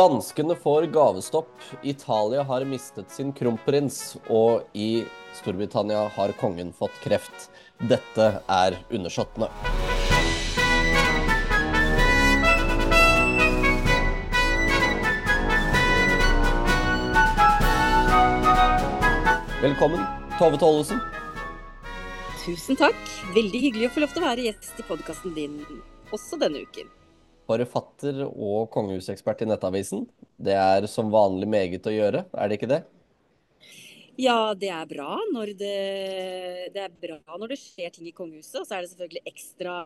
Danskene får gavestopp, Italia har mistet sin kronprins, og i Storbritannia har kongen fått kreft. Dette er Undersåttene. Velkommen, Tove Tollesen. Tusen takk. Veldig hyggelig å få lov til å være gjest i podkasten din også denne uken. Forfatter og kongehusekspert i Nettavisen. Det er som vanlig meget å gjøre, er det ikke det? Ja, det er bra når det, det, er bra når det skjer ting i kongehuset. Og så er det selvfølgelig ekstra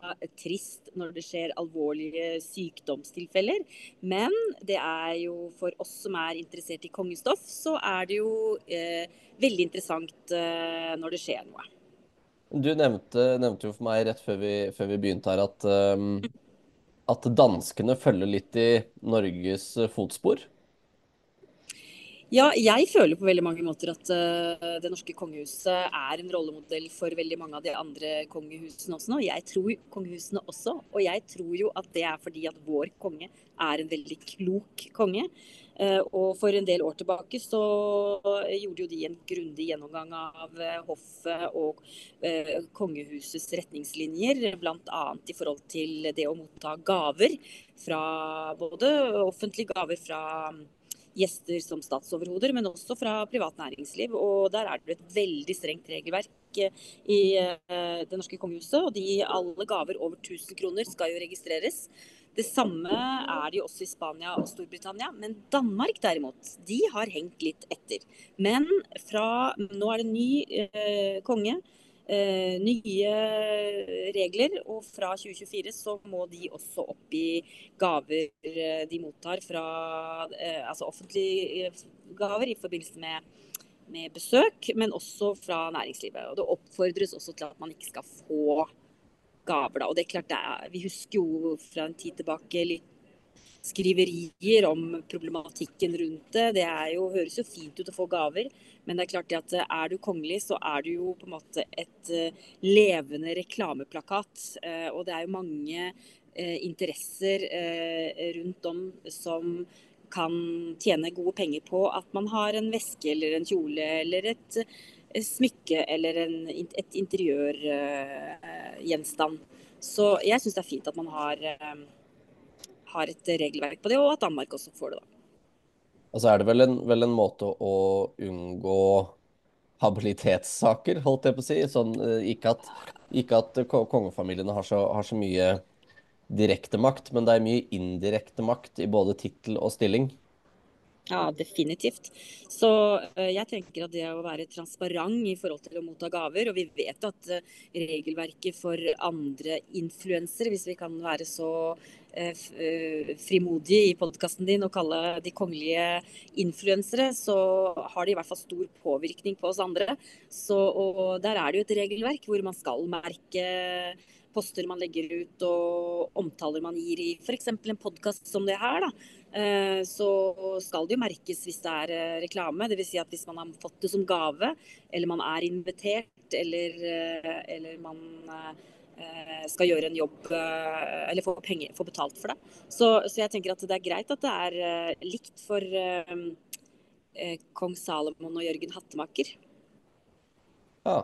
trist når det skjer alvorlige sykdomstilfeller. Men det er jo for oss som er interessert i kongestoff, så er det jo eh, veldig interessant eh, når det skjer noe. Du nevnte, nevnte, jo for meg rett før vi, før vi begynte her at, um, at danskene følger litt i Norges fotspor. Ja, jeg føler på veldig mange måter at uh, det norske kongehuset er en rollemodell for veldig mange av de andre kongehusene også. Og jeg tror kongehusene også. Og jeg tror jo at det er fordi at vår konge er en veldig klok konge. Uh, og for en del år tilbake så gjorde jo de en grundig gjennomgang av uh, hoffet og kongehusets retningslinjer, bl.a. i forhold til det å motta gaver fra både offentlige gaver fra gjester som statsoverhoder, men også fra privat næringsliv. Og der er det et veldig strengt regelverk eh, i eh, det norske kongehuset. Og de, alle gaver over 1000 kroner skal jo registreres. Det samme er det jo også i Spania og Storbritannia. Men Danmark derimot, de har hengt litt etter. Men fra nå er det ny eh, konge. eh, nye regler, og fra 2024 så må de også opp i gaver uh, de mottar fra eh, Altså offentlige gaver i forbindelse med, med, besøk, men også fra næringslivet. Og det oppfordres også til at man ikke skal få gaver, da. Og det er klart det er, Vi husker jo fra en tid tilbake litt skriverier om problematikken rundt det. Det jo, høres jo fint ut å få gaver, men det er klart at eh, er du kongelig, så er du jo på en måte et uh, levende reklameplakat. Uh, og det er jo mange interesser rundt om som kan tjene gode penger på at man har en veske eller en kjole eller et smykke eller en, et interiørgjenstand. Så jeg syns det er fint at man har har et regelverk på det, og at Danmark også får det. da. Altså er det vel en, vel en måte å unngå habilitetssaker, holdt jeg på å si. Sånn, eh, ikke, at, ikke at kongefamiliene har så, har så mye direkte makt, men det er mye indirekte makt i både tittel og stilling. Ja, definitivt. Så uh, jeg tenker at det å være transparent i forhold til å motta gaver, og vi vet at uh, regelverket for andre influensere, hvis vi kan være så uh, frimodige i podkasten din og kalle de kongelige influensere, så har de i hvert fall stor påvirkning på oss andre. Så, og der er det jo et regelverk hvor man skal merke poster man legger ut og omtaler man gir i f.eks. en podkast som det her, da, eh, så skal det jo merkes hvis det er eh, reklame. Dvs. Si at hvis man har fått det som gave, eller man er invitert, eller, eh, eller man skal gjøre en jobb eller få, penger, få betalt for det. Så, så, jeg tenker at det er greit at det er likt for kong Salomon og Jørgen Hattemaker. Ja.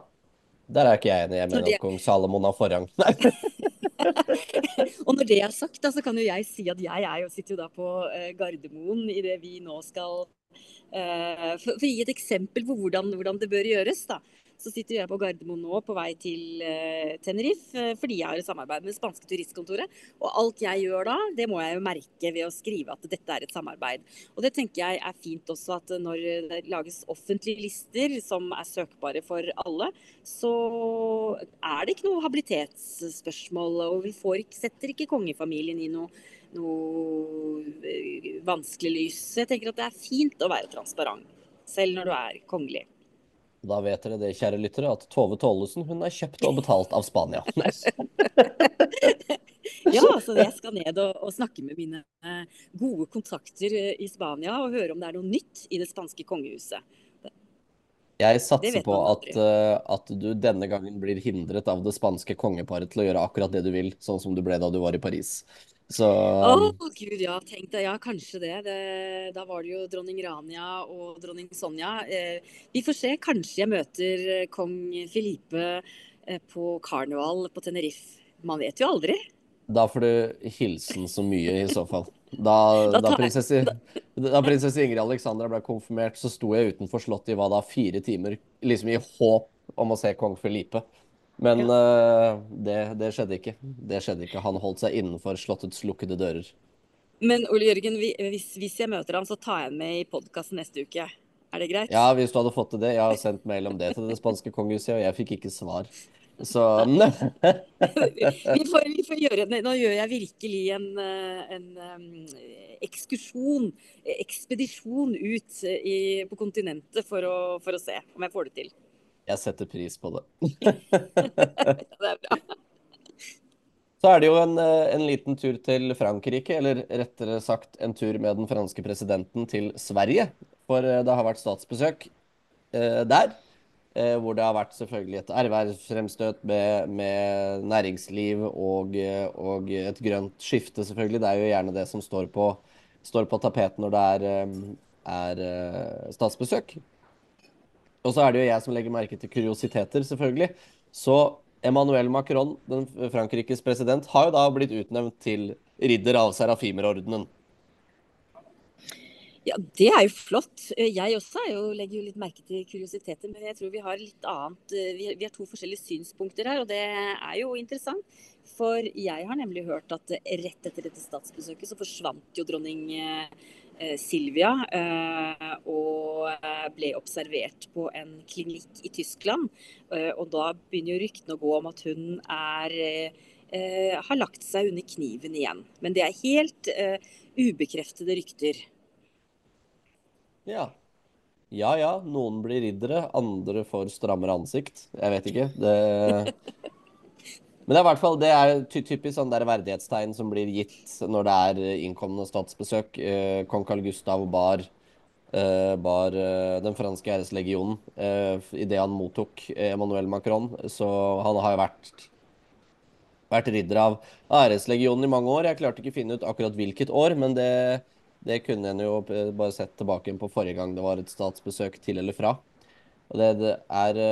Der er ikke jeg enig. Jeg mener at kong Salomon har forrang. og når det er sagt, da, så kan jo jeg si at jeg jeg sitter jo da på uh, Gardermoen i det vi nå skal uh, for, for, å gi et eksempel på hvordan, hvordan det bør gjøres. da så sitter jeg på Gardermoen nå på vei til uh, Tenerife uh, fordi jeg har et samarbeid med det spanske turistkontoret. Og alt jeg gjør da, det må jeg jo merke ved å skrive at dette er et samarbeid. Og det tenker jeg er fint også at når det lages offentlige lister som er søkbare for alle, så er det ikke noe habilitetsspørsmål. Og vi får, setter ikke kongefamilien i noe noe eh, vanskelig lys. Så jeg tenker at det er fint å være transparent, selv når du er kongelig. Da vet dere det, kjære lyttere, at Tove Tollesen hun er kjøpt og betalt av Spania. ja, så jeg skal ned og, og, snakke med mine eh, gode kontakter eh, i Spania og høre om det er noe nytt i det spanske kongehuset. Jeg satser på at, uh, at, du denne gangen blir hindret av det spanske kongeparet til å gjøre akkurat det du vil, sånn som du ble da du var i Paris. Så Å, gud, ja. Tenk deg. Ja, kanskje det. det. Da var det jo dronning Rania og dronning Sonja. Eh, vi får se. Kanskje jeg møter eh, kong Filipe eh, på karneval på Tenerife. Man vet jo aldri. Da får du hilsen så mye, i så fall. Da, Da da, prinsesse, da prinsesse Ingrid Alexandra ble konfirmert, så sto jeg utenfor slottet i hva da, fire timer, liksom i håp om å se kong Felipe. Men uh, det, det skjedde ikke. Det skjedde ikke. Han holdt seg innenfor slottets lukkede dører. Men Ole Jørgen, vi- hvis, hvis jeg møter ham, så tar jeg med i podkasten neste uke. Er det greit? Ja, hvis du hadde fått til det. Jeg har sendt mail om det til det spanske kongehuset, og jeg fikk ikke svar. Så vi, får, vi får gjøre det. Nå gjør jeg virkelig en, en, en eh, ekskursjon, eh, ekspedisjon ut eh, i, på kontinentet for å, for å se om jeg får det til. Jeg setter pris på det. Det er bra. Så er det jo en, eh, en liten tur til Frankrike, eller rettere sagt en tur med den franske presidenten til Sverige. For eh, det har vært statsbesøk eh, der. eh, Hvor det har vært selvfølgelig et ervervsfremstøt med, med næringsliv og, eh, og et grønt skifte, selvfølgelig. Det er jo gjerne det som står på, står på tapeten når det er, er statsbesøk. Og så er det jo jeg som legger merke til kuriositeter, selvfølgelig. Så Emmanuel Macron, den Frankrikes president, har jo da blitt utnevnt til ridder av Serafimerordenen. Ja, det er jo flott. Jeg også jo, legger jo litt merke til kuriositeter, men jeg tror vi har litt annet eh, Vi, har to forskjellige synspunkter her, og det er jo interessant. For jeg har nemlig hørt at rett etter dette statsbesøket så forsvant jo dronning eh, Silvia eh, ble observert på en klinikk i Tyskland. Eh, og da begynner ryktene å gå om at hun er eh, har lagt seg under kniven igjen. Men det er helt eh, ubekreftede rykter. Ja. Ja ja, noen blir riddere, andre får strammere ansikt. Jeg vet ikke. Det Men det er i hvert fall det er typisk sånn der verdighetstegn som blir gitt når det er innkommende statsbesøk. Kong Carl Gustav bar, eh, bar eh, den franske æreslegionen eh, idet han mottok eh, Emmanuel Macron. Så han har jo vært vært ridder av æreslegionen i mange år. Jeg klarte ikke å finne ut akkurat hvilket år, men det, det kunne en jo eh, bare sett tilbake på forrige gang det var et statsbesøk til eller fra. Og det, det er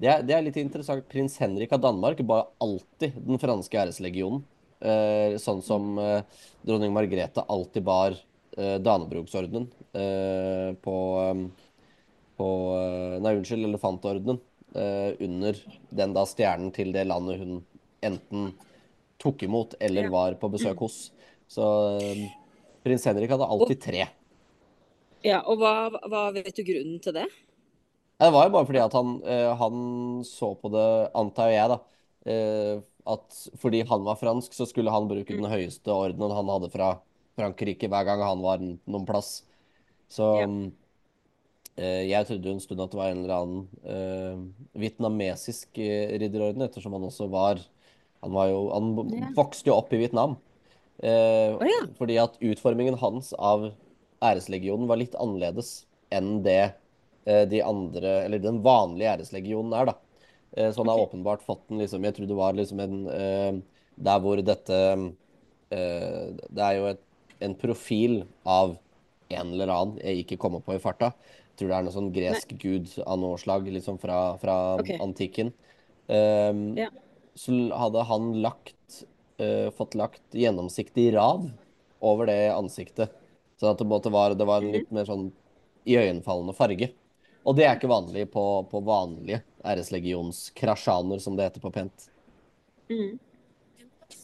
det er, det er litt interessant. Prins Henrik av Danmark bar alltid den franske æreslegionen. Eh, sånn som eh, dronning Margrethe alltid bar eh, Danebrogsordenen eh, på, ehm, på eh, Nei, unnskyld, elefantordenen. eh, under den da stjernen til det landet hun enten tok imot eller var på besøk hos. Så eh, prins Henrik hadde alltid tre. Ja, og hva, hva vet du grunnen til det? Det var jo bare fordi at han, eh, han så på det, antar jeg, da. eh, at fordi han var fransk, så skulle han bruke den høyeste ordenen han hadde fra Frankrike hver gang han var noen plass. Så Ja. eh, jeg trodde jo en stund at det var en eller annen eh, vietnamesisk eh, ridderorden, ettersom han også var Han var jo Han Ja. vokste jo opp i Vietnam. Eh, oh, ja. fordi at utformingen hans av æreslegionen var litt annerledes enn det eh, de andre, eller den vanlige æreslegionen er, da. Eh, så han har okay. åpenbart fått den liksom Jeg tror det var liksom en Der hvor dette Det er jo et, en profil av en eller annen jeg ikke kommer på i farta. Jeg tror det er noe sånn gresk gud av noe slag, liksom fra, fra okay. antikken. Um, Ja. Så hadde han lagt uh, fått lagt gjennomsiktig rad over det ansiktet. Så at det, var, det var en litt mer sånn iøynefallende farge. Og det er ikke vanlig på, på vanlige æreslegionskrasjaner, som det heter på pent. Mm.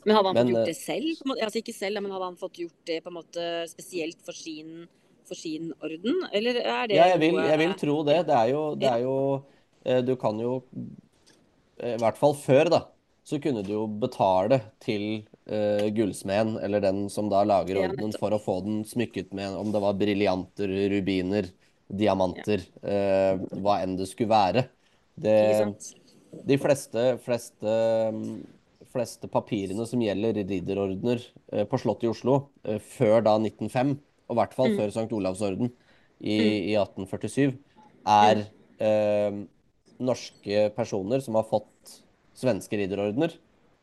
Men hadde han Men, fått eh, gjort det selv? Altså ikke selv, men hadde han fått gjort det på en måte spesielt for sin, for sin orden? Eller er det Ja, jeg vil, jeg vil tro det. Det er jo, det er jo eh, Du kan jo eh, I hvert fall før, da, så kunne du jo betale til uh, gullsmeden, eller den som da lager ordenen, for å få den smykket med om det var briljanter, rubiner, diamanter, uh, hva enn det skulle være. Det, de fleste, fleste, mm, fleste papirene som gjelder ridderordener eh, på Slottet i Oslo eh, før da 1905, og i hvert fall Mm. før St. Olavs orden i, i 1847, er eh, norske personer som har fått svenske ridderordener.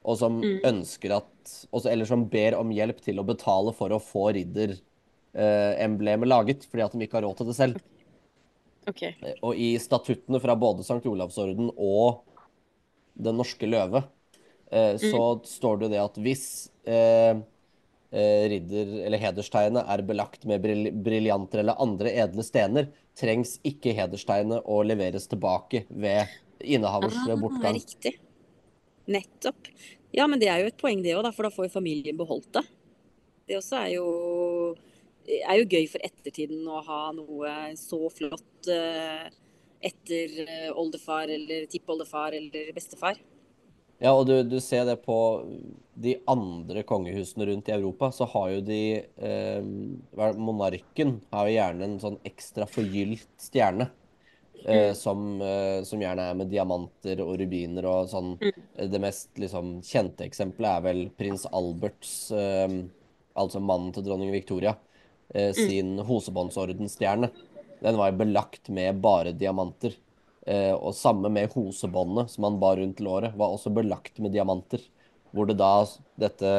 og som Mm. ønsker at også, Eller som ber om hjelp til å betale for å få ridderemblemet laget, fordi at de ikke har råd til det selv. Okay. Og i statuttene fra både St. Olavsorden og Den norske løve, eh, så står det jo det at hvis eh, eh, ridder- eller hederstegnet er belagt med briljanter eller andre edle stener, trengs ikke hederstegnet å leveres tilbake ved innehavers Ah, bortgang. riktig. Nettopp. Ja, men det er jo et poeng det òg, for da får jo familien beholdt det. Det også er jo, er jo gøy for ettertiden å ha noe så flott eh, etter oldefar eller tippoldefar eller bestefar. Ja, og du, du ser det på de andre kongehusene rundt i Europa, så har jo de eh, Monarken har jo gjerne en sånn ekstra forgylt stjerne. eh, som, eh, som gjerne er med diamanter og rubiner og sånn. Eh, Det mest liksom, kjente eksempelet er vel prins Alberts, eh, altså mannen til dronning Victoria, eh, sin hosebåndsordenstjerne. Den var jo belagt med bare diamanter. Eh, og samme med hosebåndet som han bar rundt låret, var også belagt med diamanter. Hvor det da dette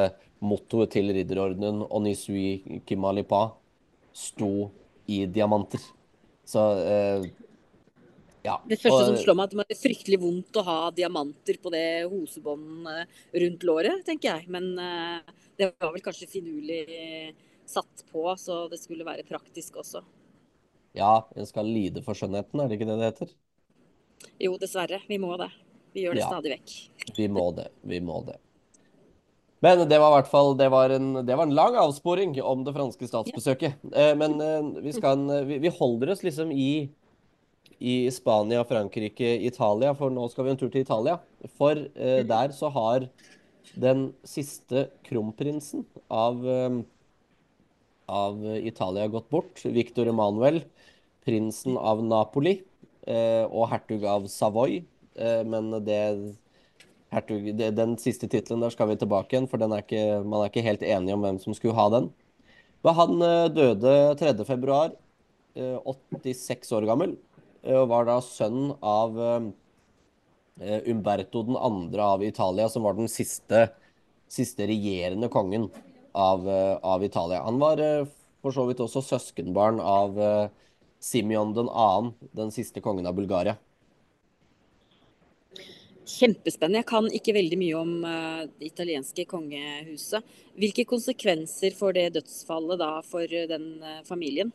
mottoet til ridderordenen, Onisui Kimalipa, sto i diamanter. Så eh, ja. Det første som slår meg, at det må være fryktelig vondt å ha diamanter på det hosebåndet rundt låret, tenker jeg. Men eh, det var vel kanskje finurlig satt på, så det skulle være praktisk også. Ja, en skal lide for skjønnheten, er det ikke det det heter? Jo, dessverre. Vi må det. Vi gjør det Ja. stadig vekk. Vi må det. Vi må det. Men det var i hvert fall det var en, det var en lang avsporing om det franske statsbesøket. Ja. men eh, vi, skal, vi, vi holder oss liksom i, i Spania, Frankrike, Italia, for nå skal vi en tur til Italia. For eh, der så har den siste kronprinsen av, eh, av Italia gått bort. Victor Emanuel, prinsen av Napoli eh, og hertug av Savoy. Eh, men det hertug, det, den siste tittelen der skal vi tilbake igjen, for er ikke, man er ikke helt enig om hvem som skulle ha den. Men han eh, døde 3. februar, eh, 86 år gammel, eh, og var da sønn av eh, eh, Umberto 2. av Italia, som var den siste, siste regjerende kongen av, eh, av Italia. Han var eh, for så vidt også søskenbarn av eh, Simeon den den siste kongen av Bulgaria. Kjempespennende. Jeg kan ikke veldig mye om eh, det italienske kongehuset. Hvilke konsekvenser får det dødsfallet da for eh, den eh, familien?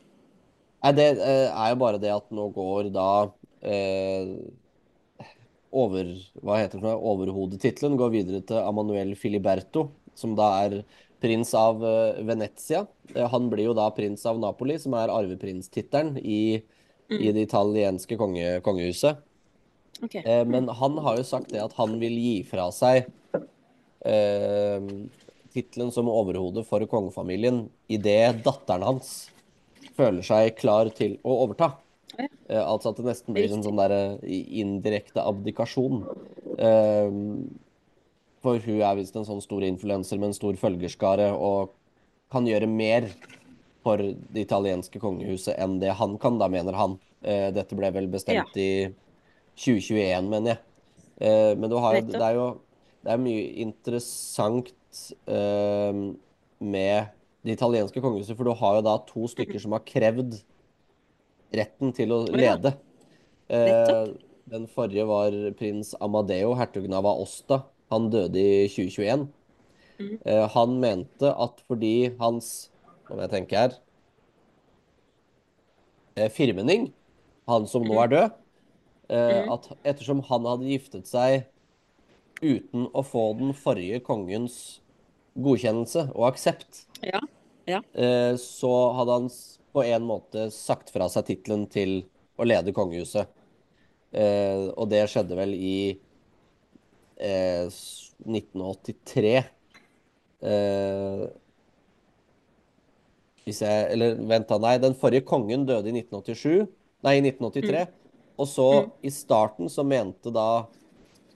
Nei, det er jo bare det at nå går da eh, over, hva heter det, overhodetittelen går videre til Emanuel Filiberto, som da er prins av eh, Venezia. Eh, han blir jo da prins av Napoli, som er arveprinstittelen i, i det italienske konge, kongehuset. Okay. Eh, men han har jo sagt det at han vil gi fra seg eh, tittelen som overhode for kongefamilien idet datteren hans føler seg klar til å overta. Eh, altså at det nesten blir en sånn der eh, indirekte abdikasjon. Eh, for hun er visst en sånn stor influenser med en stor følgerskare og kan gjøre mer for det italienske kongehuset enn det han kan, da mener han. Eh, dette ble vel bestemt i 2021, mener jeg. Eh, men du har, det er jo det er mye interessant eh, med det italienske kongehuset, for du har jo da to stykker som har krevd retten til å lede. Eh, den forrige var prins Amadeo, hertugen av Aosta. Han døde i 2021. Mm. Eh, han mente at fordi hans Nå må jeg tenke her firmening, Firmenning, han som nå er død, eh, Mhm. at ettersom han hadde giftet seg uten å få den forrige kongens godkjennelse og aksept, Ja. ja. eh, så hadde han på en måte sagt fra seg tittelen til å lede kongehuset. Eh, og det skjedde vel i eh, 1983. Eh, hvis jeg Eller vent, da. Nei, den forrige kongen døde i 1987. Nei, i 1983. Og så, i starten, så mente da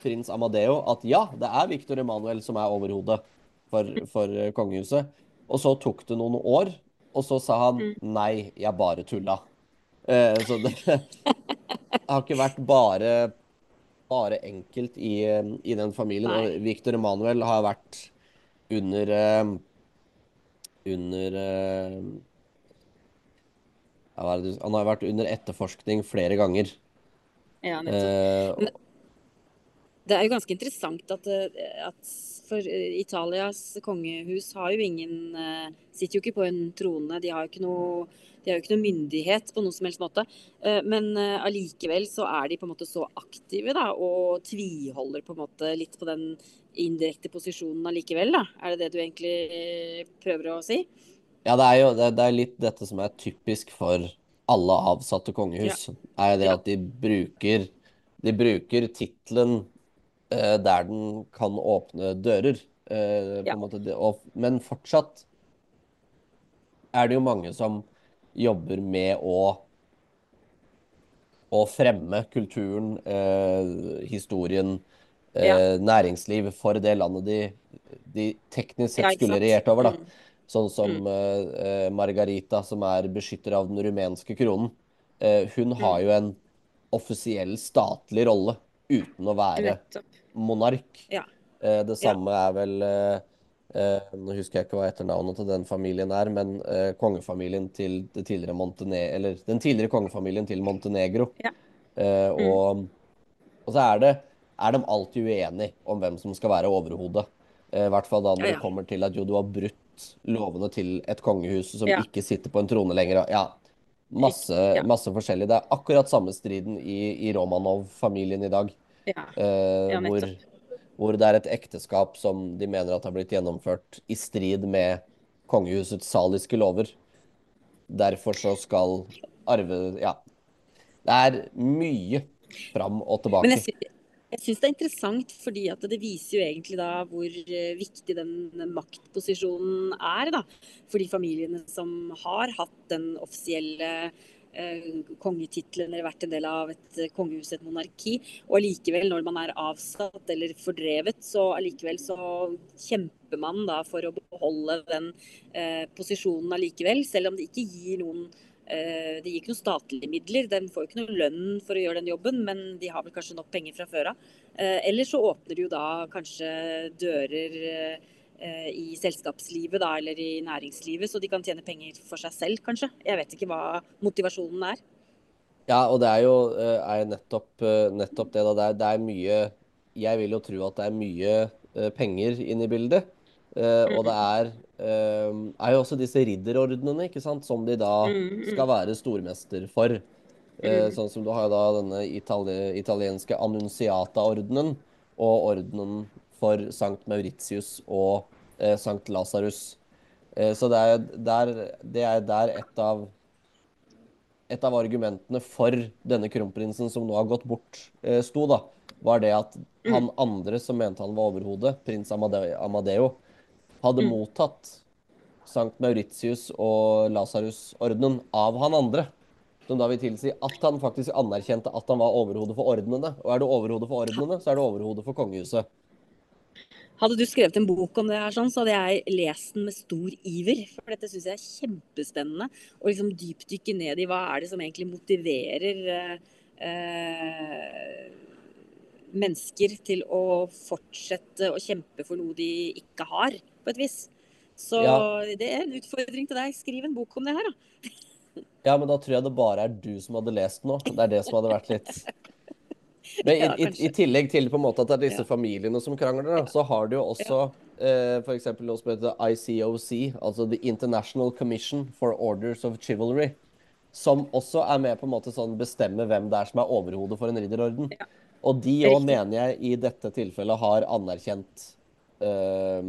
prins Amadeo at ja, det er Victor Emanuel som er overhodet for, for eh, kongehuset. Og så tok det noen år, og så sa han nei, jeg bare tulla. Eh, så det har ikke vært bare bare enkelt i, i den familien. Nei. Og Victor Emanuel har vært under eh, Under eh, Han har vært under etterforskning flere ganger. Ja, nettopp. Eh, Det er jo ganske interessant at, at for Italias kongehus har jo ingen Sitter jo ikke på en trone. De har jo ikke noe, de har jo ikke noe myndighet på noen som helst måte. Eh, Men eh, allikevel så er de på en måte så aktive da, og tviholder på en måte litt på den indirekte posisjonen allikevel. da. Er det det du egentlig eh, prøver å si? Ja, det er jo det, det er litt dette som er typisk for alle avsatte kongehus. Er det at de bruker De bruker tittelen eh, der den kan åpne dører. eh, på Ja. måte. Og, men fortsatt er det jo mange som jobber med å å fremme kulturen, eh, historien, eh, Ja. næringsliv for det landet de, de teknisk sett skulle regjert over, da. Mm. Sånn som eh, eh, Margarita, som er beskytter av den rumenske kronen. Eh, hun har jo en offisiell statlig rolle uten å være monark. Ja. Eh, det samme er vel Nå husker jeg ikke hva etternavnet til den familien er, men eh, kongefamilien til det tidligere Montene eller den tidligere kongefamilien til Montenegro. Ja. Eh, og, og så er det er de alltid uenige om hvem som skal være overhodet. Eh, I hvert fall da når det kommer til at jo, du har brutt lovene til et kongehus som Ja. ikke sitter på en trone lenger. Ja, masse, masse forskjellig. Det er akkurat samme striden i, i Romanov-familien i dag. Ja. Eh, hvor. Hvor det er et ekteskap som de mener at har blitt gjennomført i strid med kongehusets saliske lover. Derfor så skal arve Ja. Det er mye fram og tilbake. Men jeg, sy jeg syns det er interessant, fordi at det viser jo egentlig da hvor eh, viktig den maktposisjonen er. da, For de familiene som har hatt den offisielle eh, kongetittelen eller vært en del av et eh, kongehus, et monarki. Og allikevel, når man er avsatt eller fordrevet, så allikevel så kjemper man da for å beholde den eh, posisjonen allikevel, selv om det ikke gir noen Det gir ikke noen statlige midler, de får jo ikke noe lønn for å gjøre den jobben, men de har vel kanskje nok penger fra før av. Eller så åpner det jo da kanskje dører i selskapslivet da, eller i næringslivet, så de kan tjene penger for seg selv, kanskje. Jeg vet ikke hva motivasjonen er. Ja, og det er jo eh, er nettopp, eh, nettopp det. da. Det er, det er mye Jeg vil jo tro at det er mye eh, penger inne i bildet. Eh, og det er, eh, er jo også disse ridderordnene, ikke sant, som de da Mm, skal være stormester for. Eh, Mm. sånn som du har da denne itali italienske annunciata-ordenen og ordenen for Sankt Mauritius og eh, Sankt Lasarus. Eh, så det er, der, det er der et av et av argumentene for denne kronprinsen som nå har gått bort, eh, sto, da, var det at han andre som mente han var overhodet, prins Amadeo, Amadeo, hadde Mm. mottatt Sankt Mauritius og Lasarus-ordenen av han andre. Som da vil tilsi at han faktisk anerkjente at han var overhode for ordnene. Og er du overhode for ordnene, så er du overhode for kongehuset. Hadde du skrevet en bok om det her, sånn, så hadde jeg lest den med stor iver. For dette syns jeg er kjempespennende. Å liksom dypdykke ned i hva er det som egentlig motiverer eh, eh, mennesker til å fortsette å kjempe for noe de ikke har, på et vis. Så Ja. det er en utfordring til deg. Skriv en bok om det her, da. Ja, men da tror jeg det bare er du som hadde lest den nå. Det er det som hadde vært litt Men i, i, i tillegg til på en måte at det er disse Ja. familiene som krangler, da, så har du jo også eh, for eksempel noe som heter ICOC, altså The International Commission for Orders of Chivalry, som også er med på en måte sånn bestemme hvem det er som er overhodet for en ridderorden. Ja. Og de òg mener jeg i dette tilfellet har anerkjent eh,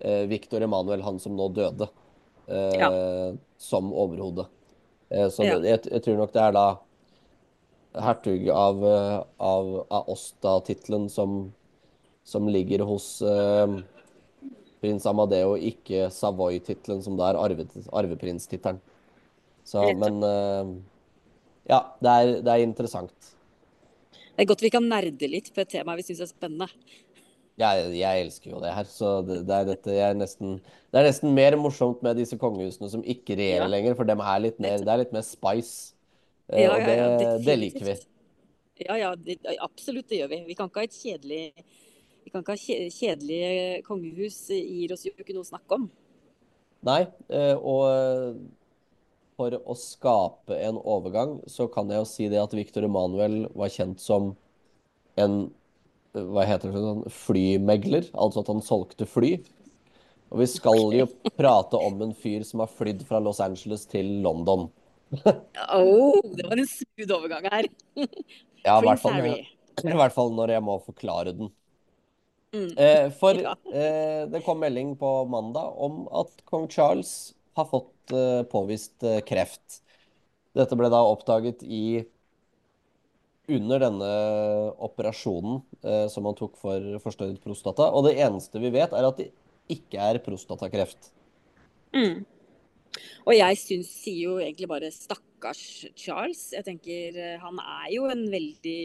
eh, Victor Emanuel, han som nå døde, eh, som overhode. Eh, så Ja. jeg, jeg tror nok det er da hertug av, av, av Aosta-tittelen som, som ligger hos eh, prins Amadeo, ikke Savoy-tittelen, som da er arve, arveprinstittelen. Så, men eh, ja, det er, det er interessant. Det er godt vi kan nerde litt på et tema vi syns er spennende. Jeg, jeg elsker jo det her, så det, det er dette jeg er nesten Det er nesten mer morsomt med disse kongehusene som ikke regjerer Ja. lenger, for dem er litt mer, det er litt mer spice. Ja, og det, ja, det liker vi. Ja, ja, det, absolutt det gjør vi. Vi kan ikke ha et kjedelig vi kan ikke ha kjedelige kongehus. gir oss jo ikke noe å snakke om. Nei, eh, og for å skape en overgang, så kan jeg jo si det at Victor Emanuel var kjent som en hva heter det, sånn, flymegler. Altså at han solgte fly. Og vi skal jo prate om en fyr som har flydd fra Los Angeles til London. Oh, det var en smooth overgang her. ja, i hvert, fall, i hvert fall når jeg må forklare den. Mm. Eh, for ja. eh, det kom melding på mandag om at kong Charles har fått eh, påvist eh, kreft. Dette ble da oppdaget i under denne operasjonen eh, som han tok for forstørret prostata. Og det eneste vi vet, er at det ikke er prostatakreft. Mm. Og jeg syns, sier jo egentlig bare stakkars Charles. Jeg tenker eh, han er jo en veldig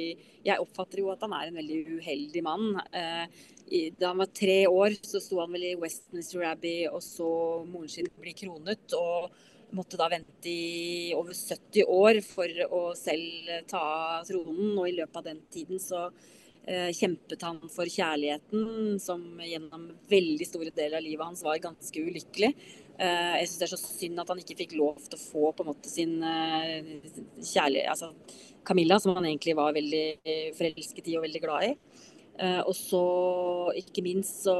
Jeg oppfatter jo at han er en veldig uheldig mann. Eh, da han var tre år, så sto han vel i Westminster Abbey og så moren sin bli kronet. Og måtte da vente i over 70 år for å selv ta tronen. Og i løpet av den tiden så kjempet han for kjærligheten, som gjennom veldig store deler av livet hans var ganske ulykkelig. Eh, jeg syns det er så synd at han ikke fikk lov til å få på en måte sin eh, kjærlighet Altså Camilla, som han egentlig var veldig forelsket i og veldig glad i. Eh, og så, ikke minst, så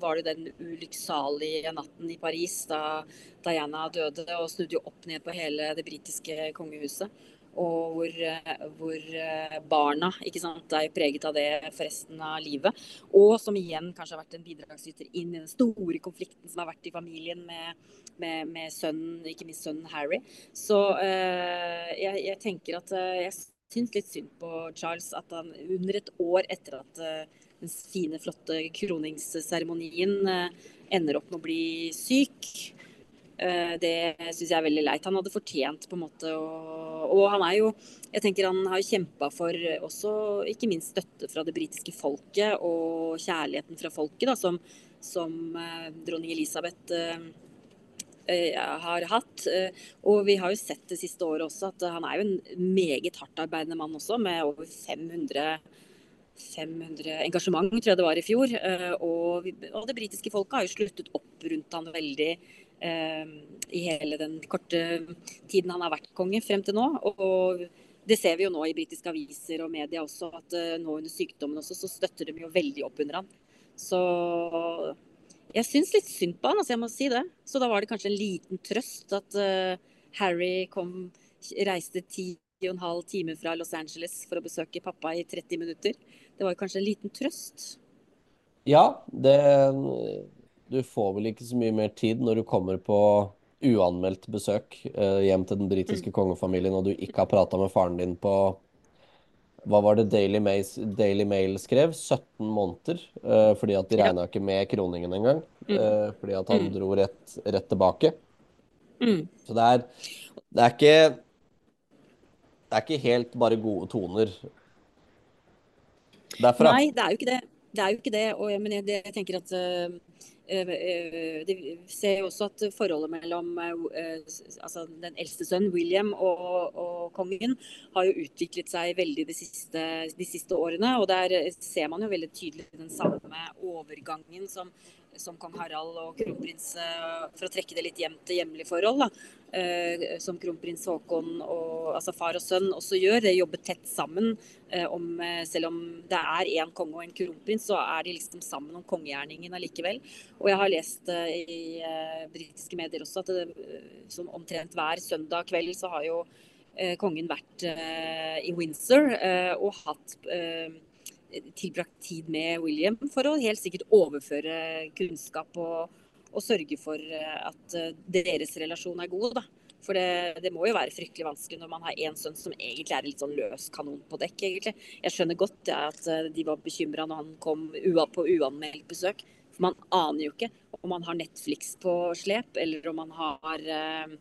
var det den ulykksalige natten i Paris da Diana døde og snudde opp ned på hele det britiske kongehuset og hvor, eh, hvor, eh, barna sant, er preget av det for resten av livet. Og som igjen kanskje har vært en bidragsyter inn i den store konflikten som har vært i familien med, med, med sønnen, ikke minst sønnen Harry. Så uh, jeg, jeg, tenker at uh, jeg syns litt synd på Charles at han under et år etter at den fine, flotte kroningsseremonien ender opp med å bli syk. Eh, det syns jeg er veldig leit. Han hadde fortjent på en måte å Og han er jo Jeg tenker han har kjempa for også ikke minst støtte fra det britiske folket og kjærligheten fra folket, da, som, som eh, dronning Elisabeth eh, har hatt. Og vi har jo sett det siste året også at han er jo en meget hardtarbeidende mann også, med over 500 500 engasjement, tror jeg det var i fjor. Og, og det britiske folket har jo sluttet opp rundt han veldig i hele den korte tiden han har vært konge frem til nå. Og det ser vi jo nå i britiske aviser og media også, at eh, nå under sykdommen også, så støtter de jo veldig opp under han. Så jeg syns litt synd på han, altså jeg må si det. Så da var det kanskje en liten trøst at uh, Harry kom, reiste ti og en halv time fra Los Angeles for å besøke pappa i 30 minutter. Det var kanskje en liten trøst. Ja, det du får vel ikke så mye mer tid når du kommer på uanmeldt besøk eh, hjem til den britiske mm. kongefamilien, og du ikke har prata med faren din på hva var det Daily Mail, Daily Mail skrev? 17 måneder. Eh, fordi at de regna ikke med kroningen engang. Mm. Eh, fordi at han mm. dro rett, rett tilbake. Mm. Så det er, det er ikke Det er ikke helt bare gode toner derfra. Nei, det er jo ikke det. Det er jo ikke det. Og, men jeg, det, jeg tenker at uh, de ser også at forholdet mellom eh, altså den eldste sønnen, William, og, og, kongen har jo utviklet seg veldig de siste, de siste, årene. Og der ser man jo veldig tydelig den samme overgangen som som kong Harald og kronprins, for å trekke det litt hjem til hjemlige forhold, da, eh, som kronprins Haakon og altså far og sønn også gjør. De jobber tett sammen. Eh, om, eh, selv om det er én konge og en kronprins, så er de liksom sammen om kongegjerningen allikevel. Og jeg har lest i britiske medier også at det, som omtrent hver søndag kveld så har jo kongen vært i Windsor og hatt tilbrakt tid med William for å helt sikkert overføre kunnskap og, og sørge for eh, at eh, deres relasjon er god. da. For det, det, må jo være fryktelig vanskelig når man har én sønn som egentlig er en litt sånn løs kanon på dekk. egentlig. Jeg skjønner godt ja, at eh, de var bekymra når han kom på uanmeldt besøk. For man aner jo ikke om han har Netflix på slep, eller om han har eh,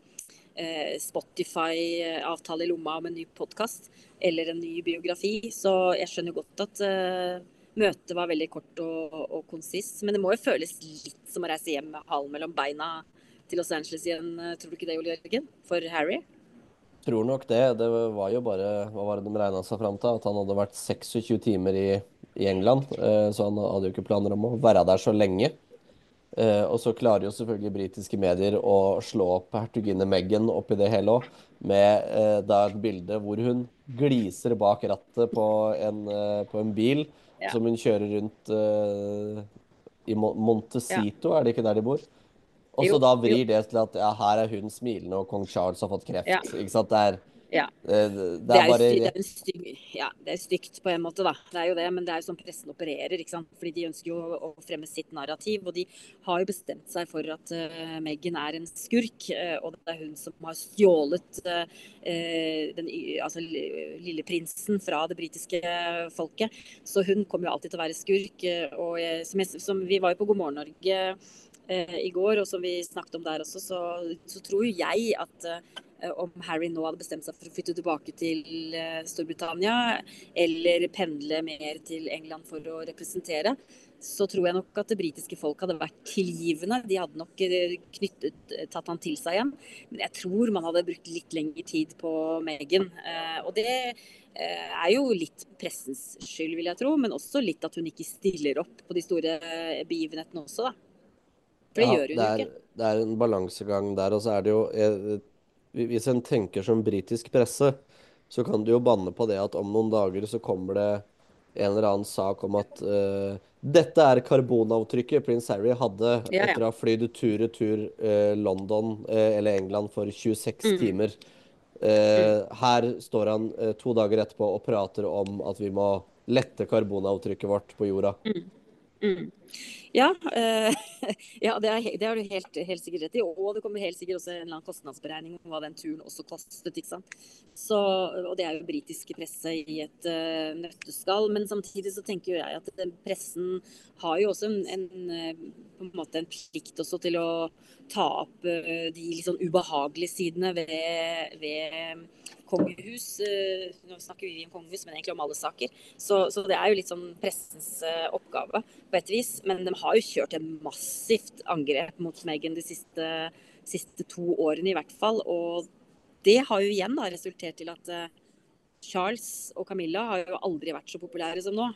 Spotify-avtale i lomma om en ny podkast eller en ny biografi. Så jeg skjønner godt at uh, møtet var veldig kort og, og konsist. Men det må jo føles litt som å reise hjem med halen mellom beina til Los Angeles igjen, eh, tror du ikke det, Ole Jørgen? For Harry? Tror nok det. Det var jo bare Hva var det de regna seg fram til? At han hadde vært 26 timer i, i England. Eh, så han hadde jo ikke planer om å være der så lenge. Eh, og så klarer jo selvfølgelig britiske medier å slå opp hertuginne Meghan oppi det hele òg, med eh, da et bilde hvor hun gliser bak rattet på en, eh, på en bil Ja. som hun kjører rundt eh, i Montecito, Montecito, er det ikke der de bor? Og så da da jo. vrir det til at ja, her er hun smilende, og kong Charles har fått kreft. Ja. Ikke sant? Det er, Ja. eh, det Det er er, jo bare det er styg, ja, det er stygt på en måte, da. Det er jo det, men det er jo sånn pressen opererer. ikke sant? Fordi de ønsker jo å fremme sitt narrativ. Og de har jo bestemt seg for at uh, Meghan er en skurk. Uh, og det er hun som har stjålet eh, den altså, lille prinsen fra det britiske folket. Så hun kommer jo alltid til å være skurk. og som, jeg, som Vi var jo på God morgen Norge i går, og som vi snakket om der også, så, så tror jeg at eh, om Harry nå hadde bestemt seg for å flytte tilbake til eh, Storbritannia, eller pendle mer til England for å representere, så tror jeg nok at det britiske folk hadde vært tilgivende. De hadde nok eh, knyttet, tatt han til seg igjen. Men jeg tror man hadde brukt litt lengre tid på Meghan. Eh, og det eh, er jo litt pressens skyld, vil jeg tro, men også litt at hun ikke stiller opp på de store eh, begivenhetene også, da. For det Ja, gjør hun det jo er, ikke. det er en balansegang der, og så er det jo eh, Hvis en tenker som britisk presse, så kan du jo banne på det at om noen dager så kommer det en eller annen sak om at eh, dette er karbonavtrykket prins Harry hadde Ja, ja. etter å ha flydd tur-retur eh, London eh, eller England for 26 Mm. timer. Eh, her står han eh, to dager etterpå og prater om at vi må lette karbonavtrykket vårt på jorda. Mm. Ja, eh, ja det, er, det har du helt, helt sikkert rett i. Og det kommer helt sikkert også en eller annen kostnadsberegning om hva den turen også kostet. ikke sant? Så, og det er jo britiske presse i et uh, nøtteskall. Men samtidig så tenker jeg at pressen har jo også en, en, eh, på en måte en plikt også til å ta opp uh, de litt sånn ubehagelige sidene ved, ved kongehus. Eh, Nå snakker vi om kongehus, men egentlig om alle saker. Så, så det er jo litt sånn pressens oppgave på et vis. Men de har jo kjørt en massivt angrep mot Meghan de siste, siste to årene i hvert fall. Og det har jo igjen da resultert til at eh, Charles og Camilla har jo aldri vært så populære som nå.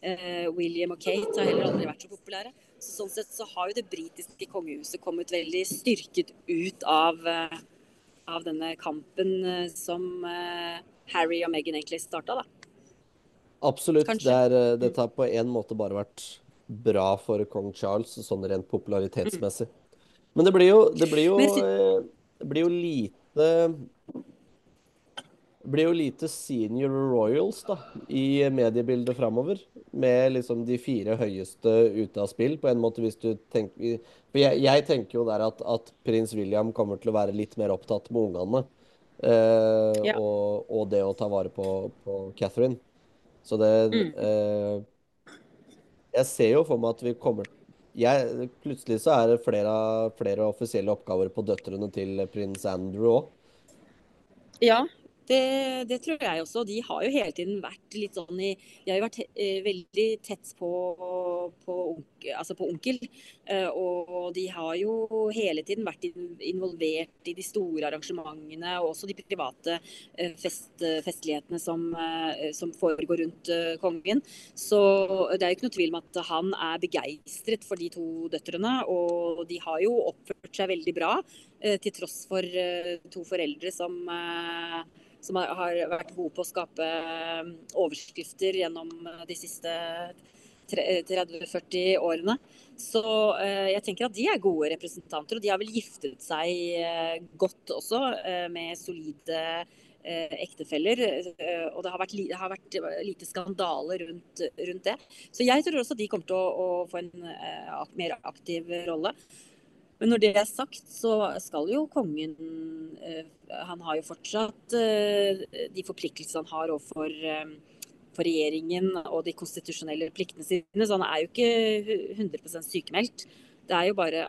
Eh, William og Kate har heller aldri vært så populære. Så sånn sett så har jo det britiske kongehuset kommet veldig styrket ut av, eh, av denne kampen som Harry og Meghan egentlig starta, da. Absolutt. Det, er, eh, dette har på en måte bare vært bra for kong Charles, sånn rent popularitetsmessig. Men det blir jo, det blir jo, sy- eh, det blir jo lite det blir jo lite senior royals da, i mediebildet framover. Med liksom de fire høyeste ute av spill, på en måte, hvis du tenker For jeg, jeg tenker jo der at, at prins William kommer til å være litt mer opptatt med ungene. eh, Ja. og, og det å ta vare på, på Catherine. Så det Mm. eh, Jeg ser jo for meg at vi kommer jeg, Plutselig så er det flere, flere offisielle oppgaver på døtrene til prins Andrew òg. Ja, det, det tror jeg også. De har jo hele tiden vært litt sånn i De har jo vært eh, veldig tett på, på, onk- altså på onkel. Eh, og de har jo hele tiden vært involvert i de store arrangementene og også de private eh, fest, festlighetene som, eh, som foregår rundt kongen. Så det er jo ikke noe tvil om at han er begeistret for de to døtrene. Og de har jo oppført seg veldig bra, til tross for eh, to foreldre som eh, som har- vært gode på å skape eh, overskrifter gjennom eh, de siste 30-40 årene. Så eh, jeg tenker at de er gode representanter, og de har vel giftet seg eh, godt også eh, med solide eh, ektefeller. eh, og det har vært, det har vært lite skandale rundt, rundt det. Så jeg tror også de kommer til å, å få en eh, mer aktiv rolle. Men når det er sagt, så skal jo kongen eh, Han har jo fortsatt eh, de forpliktelsene han har overfor eh, for regjeringen og de konstitusjonelle pliktene sine. Så han er jo ikke 100 sykemeldt. Det er jo bare,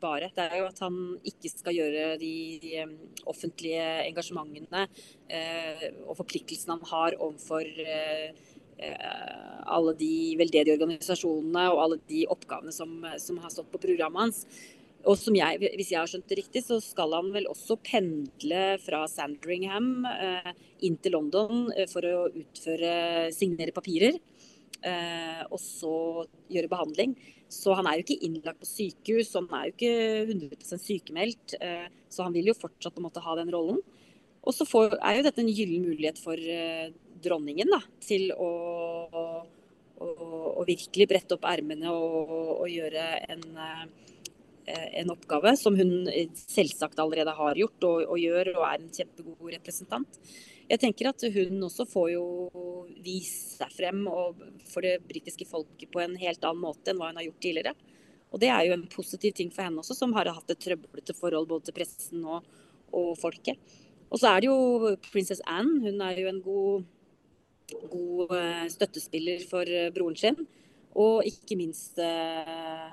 bare Det er jo at han ikke skal gjøre de, offentlige engasjementene og forpliktelsene han har overfor alle de veldedige organisasjonene og alle de oppgavene som, som har stått på programmet hans. Og som jeg, hvis jeg har skjønt det riktig, så skal han vel også pendle fra Sandringham eh, inn til London eh, for å utføre signere papirer. Eh, og så gjøre behandling. Så han er jo ikke innlagt på sykehus, han er jo ikke 100 sykemeldt. Eh, så han vil jo fortsatt på en måte ha den rollen. Og så får, er jo dette en gyllen mulighet for eh, dronningen da, til å, å, å, virkelig brette opp ermene og, og, gjøre en Eh, en oppgave som hun selvsagt allerede har gjort og, og, gjør, og er en kjempegod representant. Jeg tenker at hun også får jo vise seg frem for det britiske folket på en helt annen måte enn hva hun har gjort tidligere. Og det er jo en positiv ting for henne også, som har hatt et trøblete forhold både til pressen og, og folket. Og så er det jo prinsesse Anne. Hun er jo en god, god eh, støttespiller for eh, broren sin. Og ikke minst eh,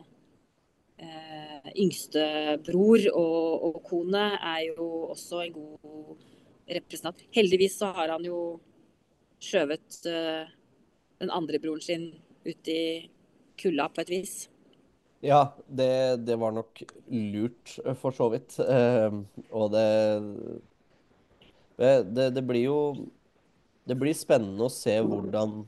eh, yngste bror og, og, kone er jo også en god representant. Heldigvis så har han jo skjøvet eh, den andre broren sin ut i kulda på et vis. Ja, det, det var nok lurt, eh, for så vidt. Eh, og det, det, det blir jo Det blir spennende å se hvordan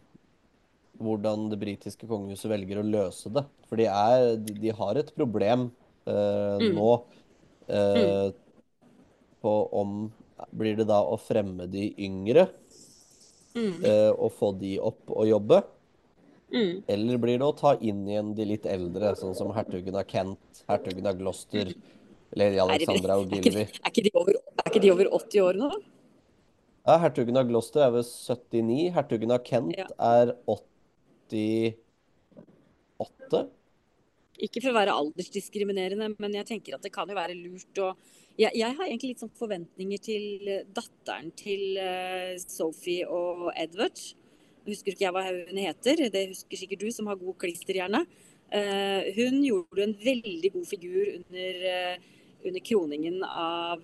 hvordan det britiske kongehuset velger å løse det. For de, er, de har et problem uh, mm. nå uh, mm. på om Blir det da å fremme de yngre mm. uh, og få de opp og jobbe? Mm. Eller blir det å ta inn igjen de litt eldre, sånn som hertugen av Kent, hertugen av Gloucester, lady Alexandra og Gilvy? Er, er, er, ikke de over 80 år nå? Ja, Hertugen av Gloucester er ved 79. Hertugen av Kent ja. er 80. 88? Ikke for å være aldersdiskriminerende, men jeg tenker at det kan jo være lurt å jeg, jeg, har egentlig litt sånn forventninger til eh, datteren til uh, Sophie og Edward. Husker ikke jeg hva hun heter, det husker sikkert du som har god klisterhjerne. Uh, hun gjorde en veldig god figur under, under kroningen av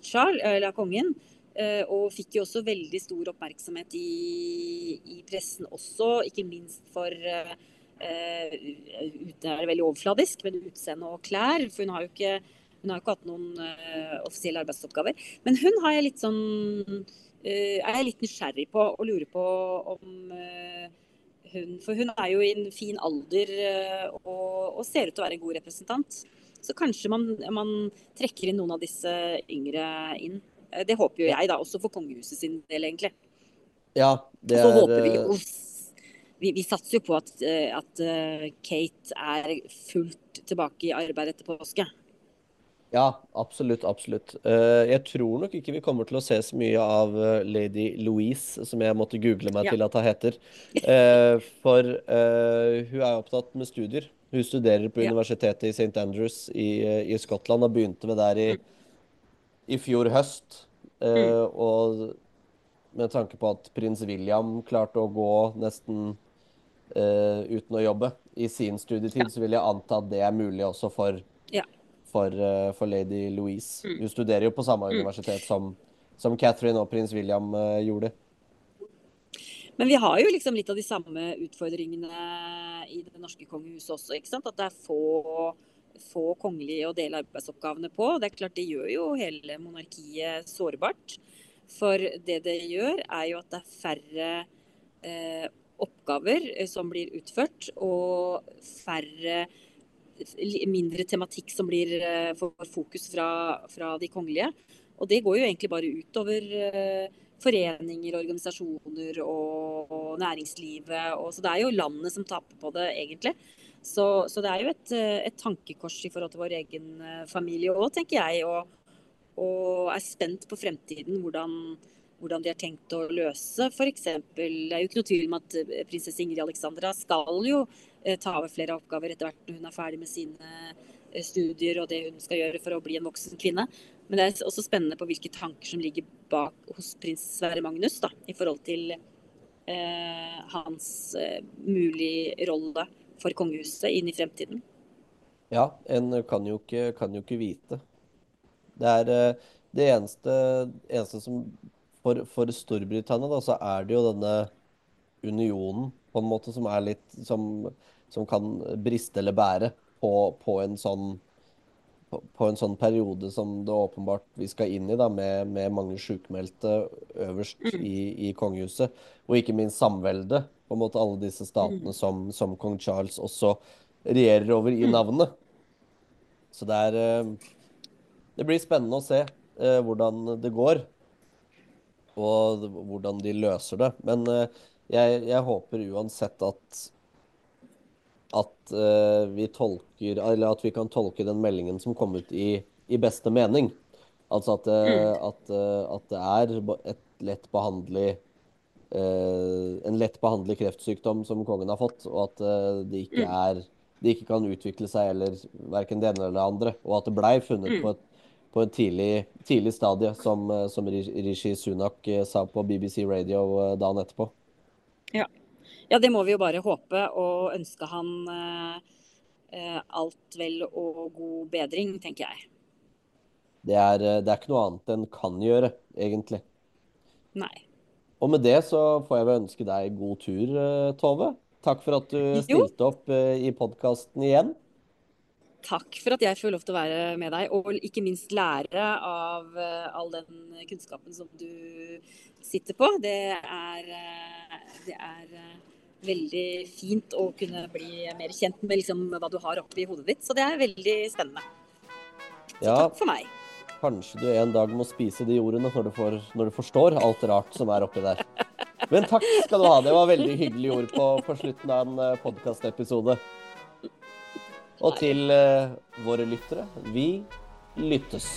Charles, av kongen. Eh, og fikk jo også veldig stor oppmerksomhet i, i pressen også, ikke minst for uh, Ute er det veldig overfladisk, men utseende og klær. For hun har jo ikke, har ikke hatt noen uh, offisielle arbeidsoppgaver. Men hun har jeg litt sånn uh, er jeg litt nysgjerrig på og lurer på om hun For hun er jo i en fin alder og, og, ser ut til å være en god representant. Så kanskje man, man trekker inn noen av disse yngre inn. Eh, det håper jo jeg, da, også for kongehuset sin del, egentlig. Ja, det er... Og så håper vi jo vi, vi, satser jo på at, eh, at, Kate er fullt tilbake i arbeid etter påske. Ja, absolutt. Absolutt. Jeg tror nok ikke vi kommer til å se så mye av lady Louise, som jeg måtte google meg ja. til at hun heter. For hun er opptatt med studier. Hun studerer på universitetet i St. Andrews i, i Skottland og begynte med der i mm i fjor høst. Eh, mm. Og med tanke på at prins William klarte å gå nesten uh, uten å jobbe i sin studietid, ja. så vil jeg anta at det er mulig også for, ja. for, uh, for lady Louise. Mm. Hun studerer jo på samme mm. universitet som, som Catherine og prins William uh, gjorde. Men vi har jo liksom litt av de samme utfordringene i det norske kongehuset også. ikke sant? At det er få få kongelige å dele arbeidsoppgavene på. Det er klart det gjør jo hele monarkiet sårbart. For det det gjør, er jo at det er færre eh, oppgaver eh, som blir utført, og færre mindre tematikk som blir eh, får fokus fra, fra, de kongelige. Og det går jo egentlig bare utover eh, foreninger, organisasjoner og, og næringslivet. Og, så det er jo landet som taper på det, egentlig. Så, så, det er jo et, eh, et, tankekors i forhold til vår egen eh, familie òg, tenker jeg. Og, og, er spent på fremtiden, hvordan, hvordan de har tenkt å løse f.eks. Det er jo ikke noe tvil om at eh, prinsesse Ingrid Alexandra skal jo ta over flere oppgaver etter hvert når hun er ferdig med sine studier og det hun skal gjøre for å bli en voksen kvinne. Men det er også spennende på hvilke tanker som ligger bak hos prins Sverre Magnus da, i forhold til eh, hans eh, mulige rolle for kongehuset inn i fremtiden? Ja, en kan jo ikke, kan jo ikke vite. Det er eh, det eneste, eneste som for, for, Storbritannia da, så er det jo denne unionen på en måte som er litt som, som kan briste eller bære på, på en sånn på, på en sånn periode som det åpenbart vi skal inn i, da, med, med mange sjukmeldte øverst Mm. i, i kongehuset, og ikke minst samveldet, på en måte alle disse statene Mm. som, som kong Charles også regjerer over i Mm. navnet. Så det er eh, Det blir spennende å se eh, hvordan det går, og hvordan de løser det. Men eh, jeg, jeg håper uansett at at vi tolker Eller at vi kan tolke den meldingen som kom ut i, i beste mening. Altså at, Mm. at, at det er et lett behandlig eh, en lett behandlet kreftsykdom som kongen har fått, og at eh, det ikke Mm. er de ikke kan utvikle seg eller verken det ene eller det andre. Og at det blei funnet Mm. på et, på et tidlig, tidlig stadie, som, eh, som Rishi Sunak eh, sa på BBC Radio eh, dagen etterpå. Ja. ja, det må vi jo bare håpe og ønske han eh, eh, alt vel og god bedring, tenker jeg. Det er, eh, det er ikke noe annet en kan gjøre, egentlig. Nei. Og med det så får jeg vel ønske deg god tur, eh, Tove. Takk for at du stilte opp eh, i podkasten igjen. Takk for at jeg får lov til å være med deg, og ikke minst lære av eh, all den kunnskapen som du sitter på. Det er, det er veldig fint å kunne bli mer kjent med liksom, hva du har oppi hodet ditt. Så det er veldig spennende. Så Ja, takk for meg. Kanskje du en dag må spise de ordene når du, får, når du forstår alt rart som er oppi der. Men takk skal du ha. Det var veldig hyggelige ord på, på slutten av en podkastepisode. Og til uh, våre lyttere vi lyttes.